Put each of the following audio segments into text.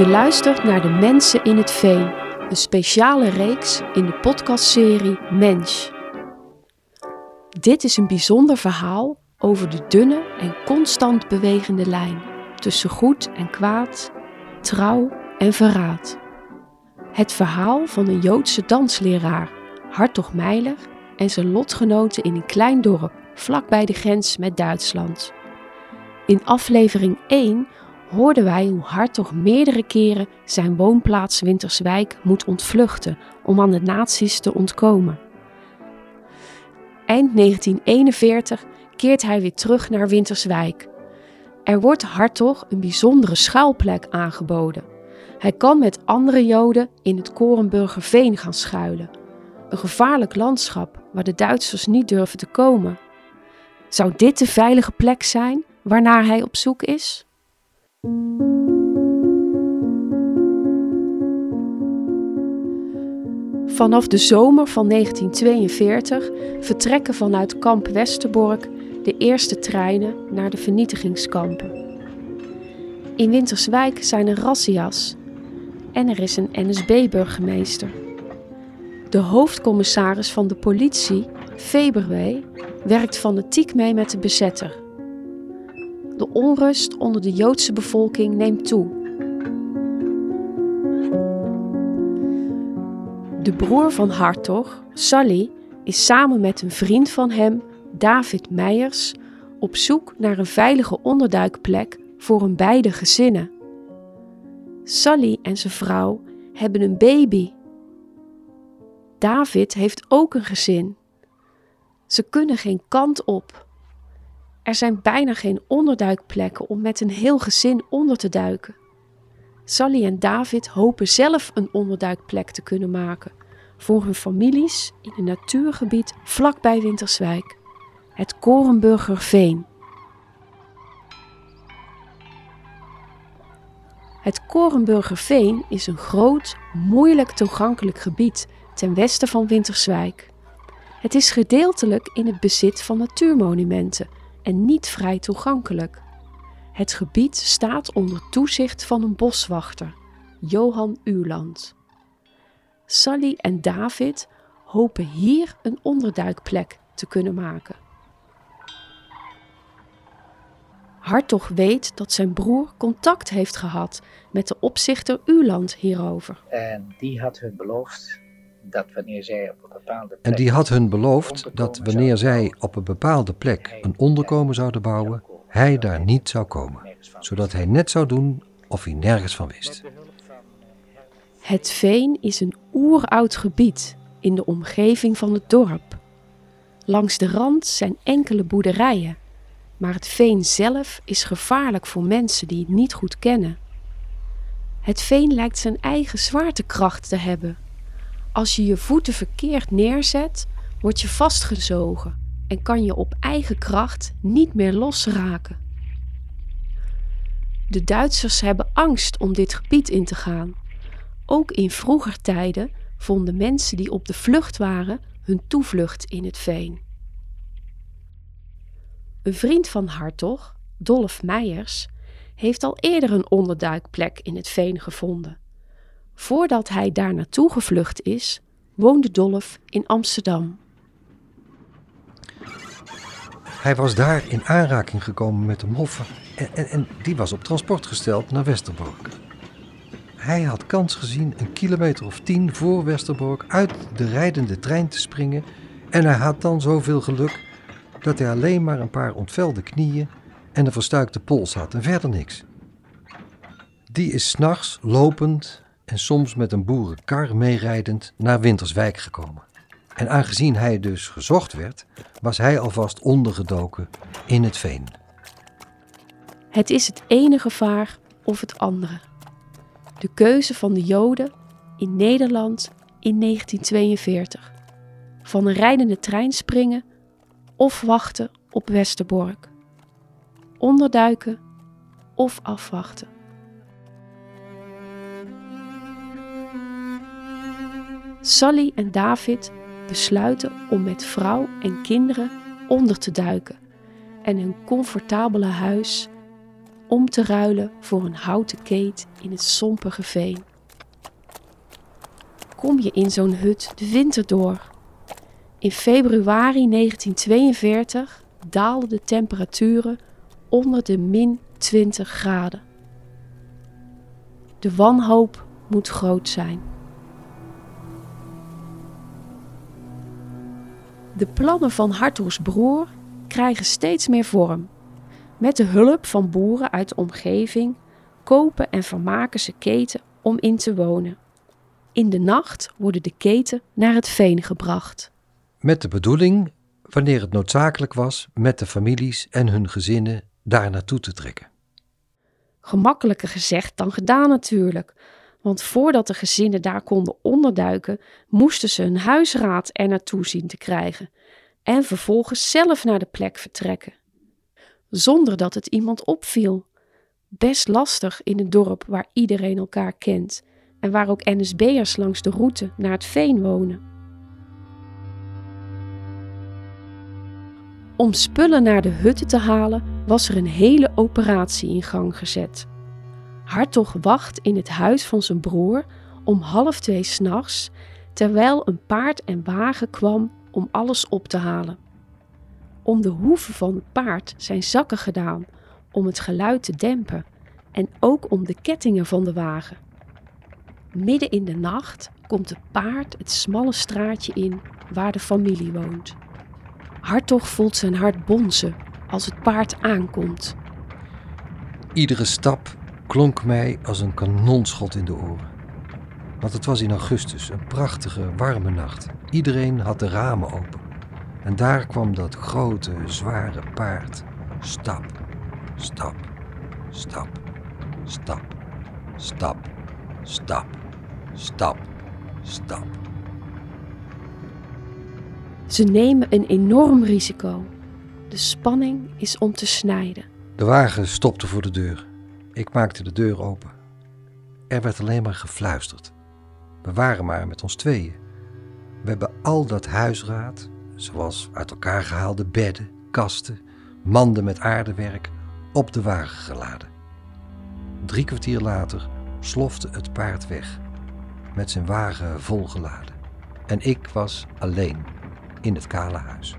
Je luistert naar De Mensen in het Veen, een speciale reeks in de podcastserie Mens. Dit is een bijzonder verhaal over de dunne en constant bewegende lijn tussen goed en kwaad, trouw en verraad. Het verhaal van een Joodse dansleraar, Hartog Meiler, en zijn lotgenoten in een klein dorp vlakbij de grens met Duitsland. In aflevering 1 hoorden wij hoe Hartog meerdere keren zijn woonplaats Winterswijk moet ontvluchten om aan de nazi's te ontkomen. Eind 1941 keert hij weer terug naar Winterswijk. Er wordt Hartog een bijzondere schuilplek aangeboden. Hij kan met andere Joden in het Korenburgerveen gaan schuilen. Een gevaarlijk landschap waar de Duitsers niet durven te komen. Zou dit de veilige plek zijn waarnaar hij op zoek is? Vanaf de zomer van 1942 vertrekken vanuit kamp Westerbork de eerste treinen naar de vernietigingskampen. In Winterswijk zijn er razzia's en er is een NSB-burgemeester. De hoofdcommissaris van de politie, Feberwee, werkt fanatiek mee met de bezetter. De onrust onder de Joodse bevolking neemt toe. De broer van Hartog, Sally, is samen met een vriend van hem, David Meijers, op zoek naar een veilige onderduikplek voor hun beide gezinnen. Sally en zijn vrouw hebben een baby. David heeft ook een gezin. Ze kunnen geen kant op. Er zijn bijna geen onderduikplekken om met een heel gezin onder te duiken. Sally en David hopen zelf een onderduikplek te kunnen maken voor hun families in een natuurgebied vlakbij Winterswijk, het Korenburgerveen. Het Korenburgerveen is een groot, moeilijk toegankelijk gebied ten westen van Winterswijk. Het is gedeeltelijk in het bezit van natuurmonumenten en niet vrij toegankelijk. Het gebied staat onder toezicht van een boswachter, Johan Uland. Sally en David hopen hier een onderduikplek te kunnen maken. Hartog weet dat zijn broer contact heeft gehad met de opzichter Uland hierover. En die had hun beloofd dat wanneer zij op een bepaalde plek En die had hun beloofd dat wanneer zij op een bepaalde plek een onderkomen zouden bouwen, hij daar niet zou komen, zodat hij net zou doen of hij nergens van wist. Het veen is een oeroud gebied in de omgeving van het dorp. Langs de rand zijn enkele boerderijen, maar het veen zelf is gevaarlijk voor mensen die het niet goed kennen. Het veen lijkt zijn eigen zwaartekracht te hebben. Als je je voeten verkeerd neerzet, word je vastgezogen en kan je op eigen kracht niet meer losraken. De Duitsers hebben angst om dit gebied in te gaan. Ook in vroeger tijden vonden mensen die op de vlucht waren hun toevlucht in het veen. Een vriend van Hartog, Dolf Meijers, heeft al eerder een onderduikplek in het veen gevonden. Voordat hij daar naartoe gevlucht is, woonde Dolf in Amsterdam. Hij was daar in aanraking gekomen met de moffen en, en, en die was op transport gesteld naar Westerbork. Hij had kans gezien een kilometer of tien voor Westerbork uit de rijdende trein te springen en hij had dan zoveel geluk dat hij alleen maar een paar ontvelde knieën en een verstuikte pols had en verder niks. Die is s'nachts lopend en soms met een boerenkar meerijdend naar Winterswijk gekomen. En aangezien hij dus gezocht werd, was hij alvast ondergedoken in het veen. Het is het ene gevaar of het andere. De keuze van de Joden in Nederland in 1942. Van een rijdende trein springen of wachten op Westerbork. Onderduiken of afwachten. Sally en David besluiten om met vrouw en kinderen onder te duiken en hun comfortabele huis om te ruilen voor een houten keet in het sompige veen. Kom je in zo'n hut de winter door. In februari 1942 daalden de temperaturen onder de min 20 graden. De wanhoop moet groot zijn. De plannen van Hartogs broer krijgen steeds meer vorm. Met de hulp van boeren uit de omgeving kopen en vermaken ze keten om in te wonen. In de nacht worden de keten naar het veen gebracht. Met de bedoeling, wanneer het noodzakelijk was, met de families en hun gezinnen daar naartoe te trekken. Gemakkelijker gezegd dan gedaan natuurlijk. Want voordat de gezinnen daar konden onderduiken, moesten ze een huisraad er naartoe zien te krijgen en vervolgens zelf naar de plek vertrekken. Zonder dat het iemand opviel. Best lastig in een dorp waar iedereen elkaar kent en waar ook NSB'ers langs de route naar het veen wonen. Om spullen naar de hutten te halen was er een hele operatie in gang gezet. Hartog wacht in het huis van zijn broer om half twee s'nachts, terwijl een paard en wagen kwam om alles op te halen. Om de hoeven van het paard zijn zakken gedaan om het geluid te dempen en ook om de kettingen van de wagen. Midden in de nacht komt het paard het smalle straatje in waar de familie woont. Hartog voelt zijn hart bonzen als het paard aankomt. Iedere stap klonk mij als een kanonschot in de oren. Want het was in augustus, een prachtige, warme nacht. Iedereen had de ramen open. En daar kwam dat grote, zware paard. Stap, stap, stap, stap, stap, stap, stap, stap. Ze nemen een enorm risico. De spanning is om te snijden. De wagen stopte voor de deur. Ik maakte de deur open. Er werd alleen maar gefluisterd. We waren maar met ons tweeën. We hebben al dat huisraad, zoals uit elkaar gehaalde bedden, kasten, manden met aardewerk, op de wagen geladen. Drie kwartier later slofte het paard weg, met zijn wagen volgeladen. En ik was alleen in het kale huis.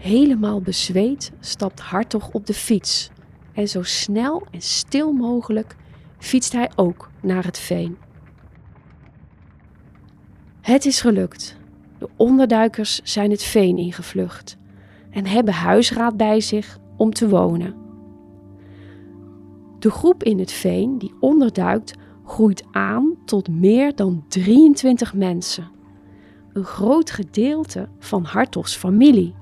Helemaal bezweet stapt Hartog op de fiets en zo snel en stil mogelijk fietst hij ook naar het veen. Het is gelukt. De onderduikers zijn het veen ingevlucht en hebben huisraad bij zich om te wonen. De groep in het veen die onderduikt groeit aan tot meer dan 23 mensen. Een groot gedeelte van Hartogs familie.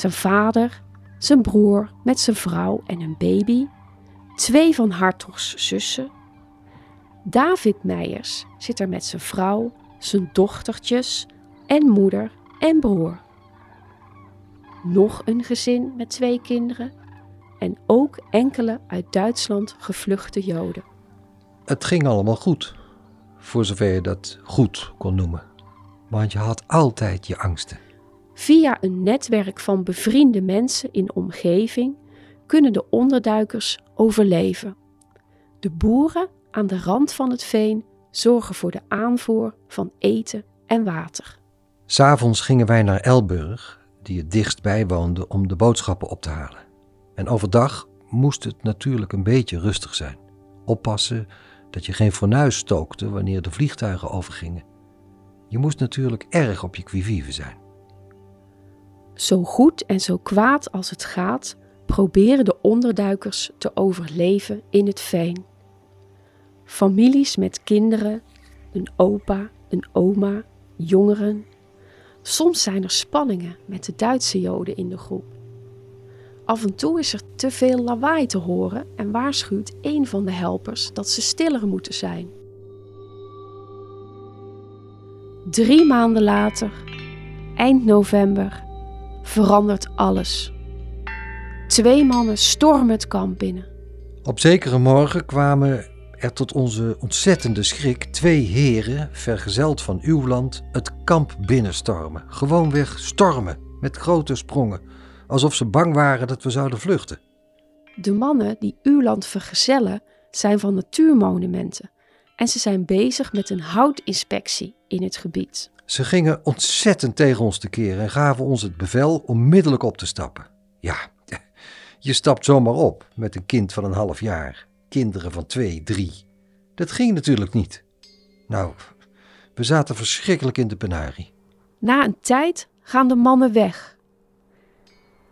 Zijn vader, zijn broer met zijn vrouw en een baby, twee van Hartogs zussen. David Meijers zit er met zijn vrouw, zijn dochtertjes en moeder en broer. Nog een gezin met twee kinderen en ook enkele uit Duitsland gevluchte Joden. Het ging allemaal goed, voor zover je dat goed kon noemen. Want je had altijd je angsten. Via een netwerk van bevriende mensen in omgeving kunnen de onderduikers overleven. De boeren aan de rand van het veen zorgen voor de aanvoer van eten en water. S'avonds gingen wij naar Elburg, die het dichtst bij woonde, om de boodschappen op te halen. En overdag moest het natuurlijk een beetje rustig zijn. Oppassen dat je geen fornuis stookte wanneer de vliegtuigen overgingen. Je moest natuurlijk erg op je quivive zijn. Zo goed en zo kwaad als het gaat, proberen de onderduikers te overleven in het veen. Families met kinderen, een opa, een oma, jongeren. Soms zijn er spanningen met de Duitse Joden in de groep. Af en toe is er te veel lawaai te horen en waarschuwt een van de helpers dat ze stiller moeten zijn. Drie maanden later, eind november, verandert alles. Twee mannen stormen het kamp binnen. Op zekere morgen kwamen er tot onze ontzettende schrik twee heren, vergezeld van uw land, het kamp binnenstormen. Gewoonweg stormen. met grote sprongen, alsof ze bang waren dat we zouden vluchten. De mannen die uw land vergezellen zijn van natuurmonumenten en ze zijn bezig met een houtinspectie in het gebied. Ze gingen ontzettend tegen ons tekeer en gaven ons het bevel onmiddellijk op te stappen. Ja, je stapt zomaar op met een kind van een half jaar, kinderen van twee, drie. Dat ging natuurlijk niet. Nou, we zaten verschrikkelijk in de penarie. Na een tijd gaan de mannen weg.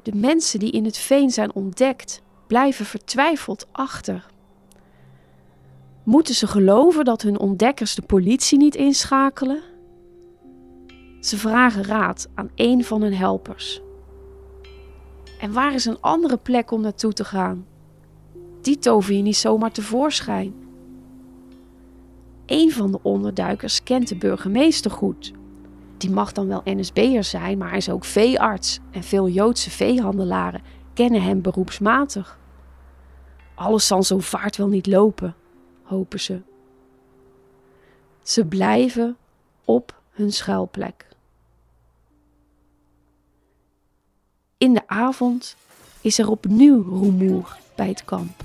De mensen die in het veen zijn ontdekt, blijven vertwijfeld achter. Moeten ze geloven dat hun ontdekkers de politie niet inschakelen? Ze vragen raad aan een van hun helpers. En waar is een andere plek om naartoe te gaan? Die tover je niet zomaar tevoorschijn. Een van de onderduikers kent de burgemeester goed. Die mag dan wel NSB'er zijn, maar hij is ook veearts en veel Joodse veehandelaren kennen hem beroepsmatig. Alles zal zo vaart wel niet lopen, hopen ze. Ze blijven op hun schuilplek. In de avond is er opnieuw rumoer bij het kamp.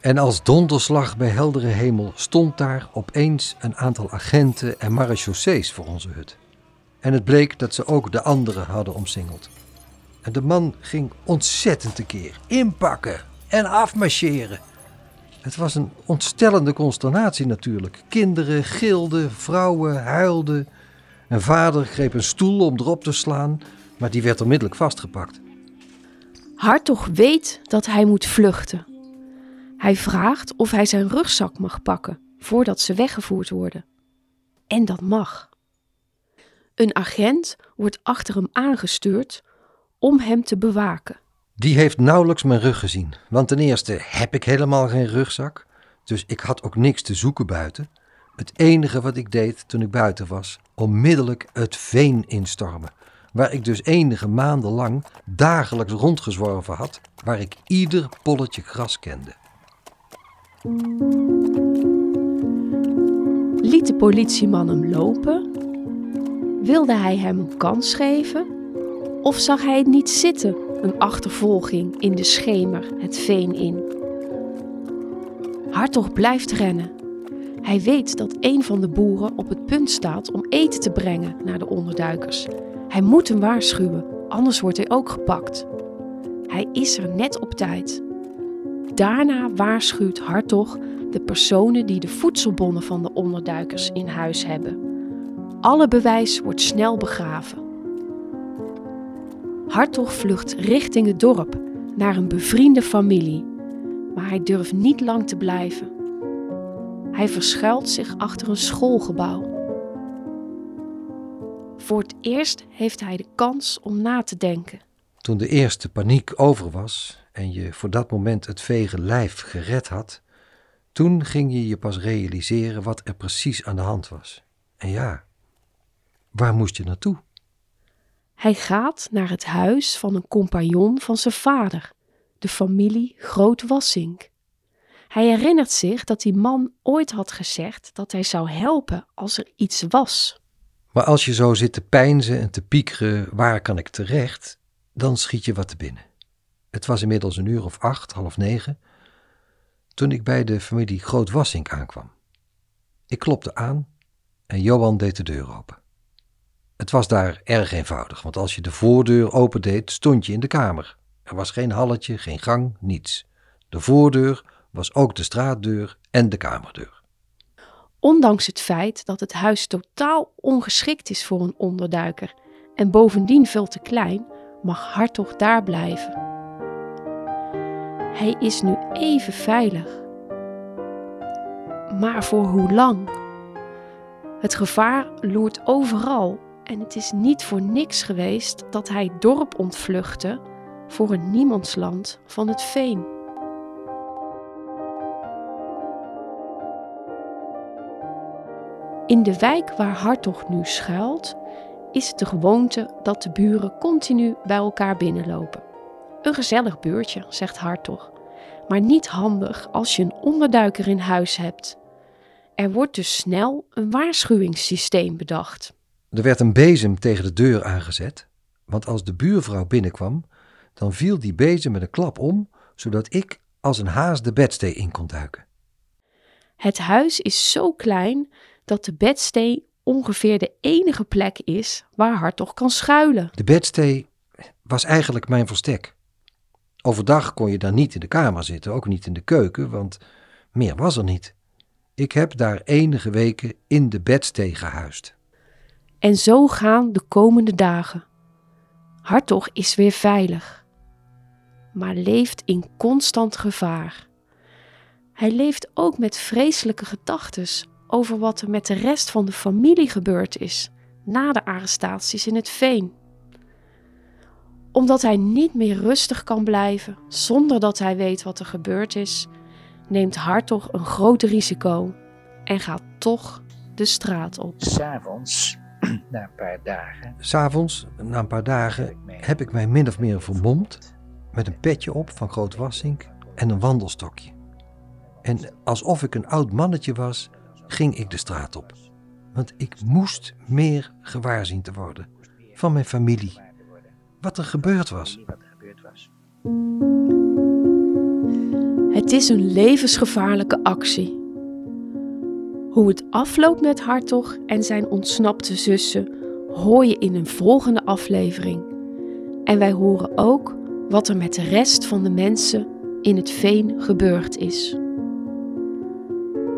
En als donderslag bij heldere hemel stond daar opeens een aantal agenten en marechaussees voor onze hut. En het bleek dat ze ook de anderen hadden omsingeld. En de man ging ontzettend tekeer. Inpakken en afmarcheren. Het was een ontstellende consternatie natuurlijk. Kinderen gilden, vrouwen huilden. En vader greep een stoel om erop te slaan, maar die werd onmiddellijk vastgepakt. Hartog weet dat hij moet vluchten. Hij vraagt of hij zijn rugzak mag pakken voordat ze weggevoerd worden. En dat mag. Een agent wordt achter hem aangestuurd om hem te bewaken. Die heeft nauwelijks mijn rug gezien, want ten eerste heb ik helemaal geen rugzak, dus ik had ook niks te zoeken buiten. Het enige wat ik deed toen ik buiten was, onmiddellijk het veen instormen, waar ik dus enige maanden lang dagelijks rondgezworven had, waar ik ieder polletje gras kende. Liet de politieman hem lopen? Wilde hij hem een kans geven? Of zag hij het niet zitten, een achtervolging in de schemer het veen in? Hartog blijft rennen. Hij weet dat een van de boeren op het punt staat om eten te brengen naar de onderduikers. Hij moet hem waarschuwen, anders wordt hij ook gepakt. Hij is er net op tijd. Daarna waarschuwt Hartog de personen die de voedselbonnen van de onderduikers in huis hebben. Alle bewijs wordt snel begraven. Hartog vlucht richting het dorp naar een bevriende familie, maar hij durft niet lang te blijven. Hij verschuilt zich achter een schoolgebouw. Voor het eerst heeft hij de kans om na te denken. Toen de eerste paniek over was en je voor dat moment het vege lijf gered had, toen ging je je pas realiseren wat er precies aan de hand was. En ja, waar moest je naartoe? Hij gaat naar het huis van een compagnon van zijn vader, de familie Groot-Wassink. Hij herinnert zich dat die man ooit had gezegd dat hij zou helpen als er iets was. Maar als je zo zit te peinzen en te piekeren, waar kan ik terecht, dan schiet je wat te binnen. Het was inmiddels een uur of acht, half negen, toen ik bij de familie Groot Wassink aankwam. Ik klopte aan en Johan deed de deur open. Het was daar erg eenvoudig, want als je de voordeur opendeed, stond je in de kamer. Er was geen halletje, geen gang, niets. De voordeur was ook de straatdeur en de kamerdeur. Ondanks het feit dat het huis totaal ongeschikt is voor een onderduiker en bovendien veel te klein, mag Hartog daar blijven. Hij is nu even veilig. Maar voor hoe lang? Het gevaar loert overal en het is niet voor niks geweest dat hij dorp ontvluchtte voor een niemandsland van het veen. In de wijk waar Hartog nu schuilt, is het de gewoonte dat de buren continu bij elkaar binnenlopen. Een gezellig buurtje, zegt Hartog, maar niet handig als je een onderduiker in huis hebt. Er wordt dus snel een waarschuwingssysteem bedacht. Er werd een bezem tegen de deur aangezet, Want als de buurvrouw binnenkwam, dan viel die bezem met een klap om, zodat ik als een haas de bedstee in kon duiken. Het huis is zo klein dat de bedstee ongeveer de enige plek is waar Hartog kan schuilen. De bedstee was eigenlijk mijn verstek. Overdag kon je daar niet in de kamer zitten, ook niet in de keuken, want meer was er niet. Ik heb daar enige weken in de bedstee gehuisd. En zo gaan de komende dagen. Hartog is weer veilig, maar leeft in constant gevaar. Hij leeft ook met vreselijke gedachten over wat er met de rest van de familie gebeurd is na de arrestaties in het veen. Omdat hij niet meer rustig kan blijven zonder dat hij weet wat er gebeurd is, neemt Hartog een groot risico en gaat toch de straat op. S'avonds, na een paar dagen, S'avonds, na een paar dagen, heb ik mij min of meer vermomd met een petje op van Groot Wassink en een wandelstokje. En alsof ik een oud mannetje was, ging ik de straat op. Want ik moest meer gewaar zien te worden van mijn familie. Wat er gebeurd was. Het is een levensgevaarlijke actie. Hoe het afloopt met Hartog en zijn ontsnapte zussen hoor je in een volgende aflevering. En wij horen ook wat er met de rest van de mensen in het veen gebeurd is.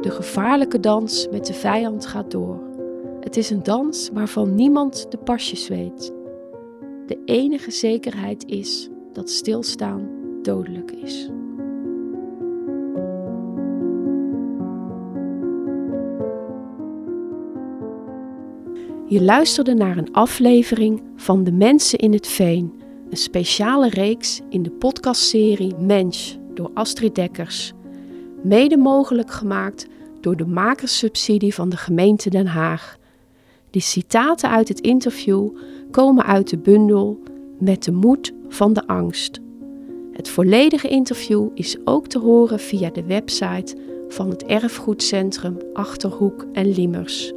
De gevaarlijke dans met de vijand gaat door. Het is een dans waarvan niemand de pasjes weet. De enige zekerheid is dat stilstaan dodelijk is. Je luisterde naar een aflevering van De Mensen in het Veen, een speciale reeks in de podcastserie Mensch door Astrid Dekkers. Mede mogelijk gemaakt door de makerssubsidie van de gemeente Den Haag. De citaten uit het interview komen uit de bundel Met de moed van de angst. Het volledige interview is ook te horen via de website van het erfgoedcentrum Achterhoek en Liemers.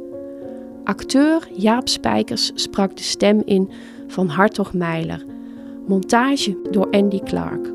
Acteur Jaap Spijkers sprak de stem in van Hartog Meiler. Montage door Andy Clark.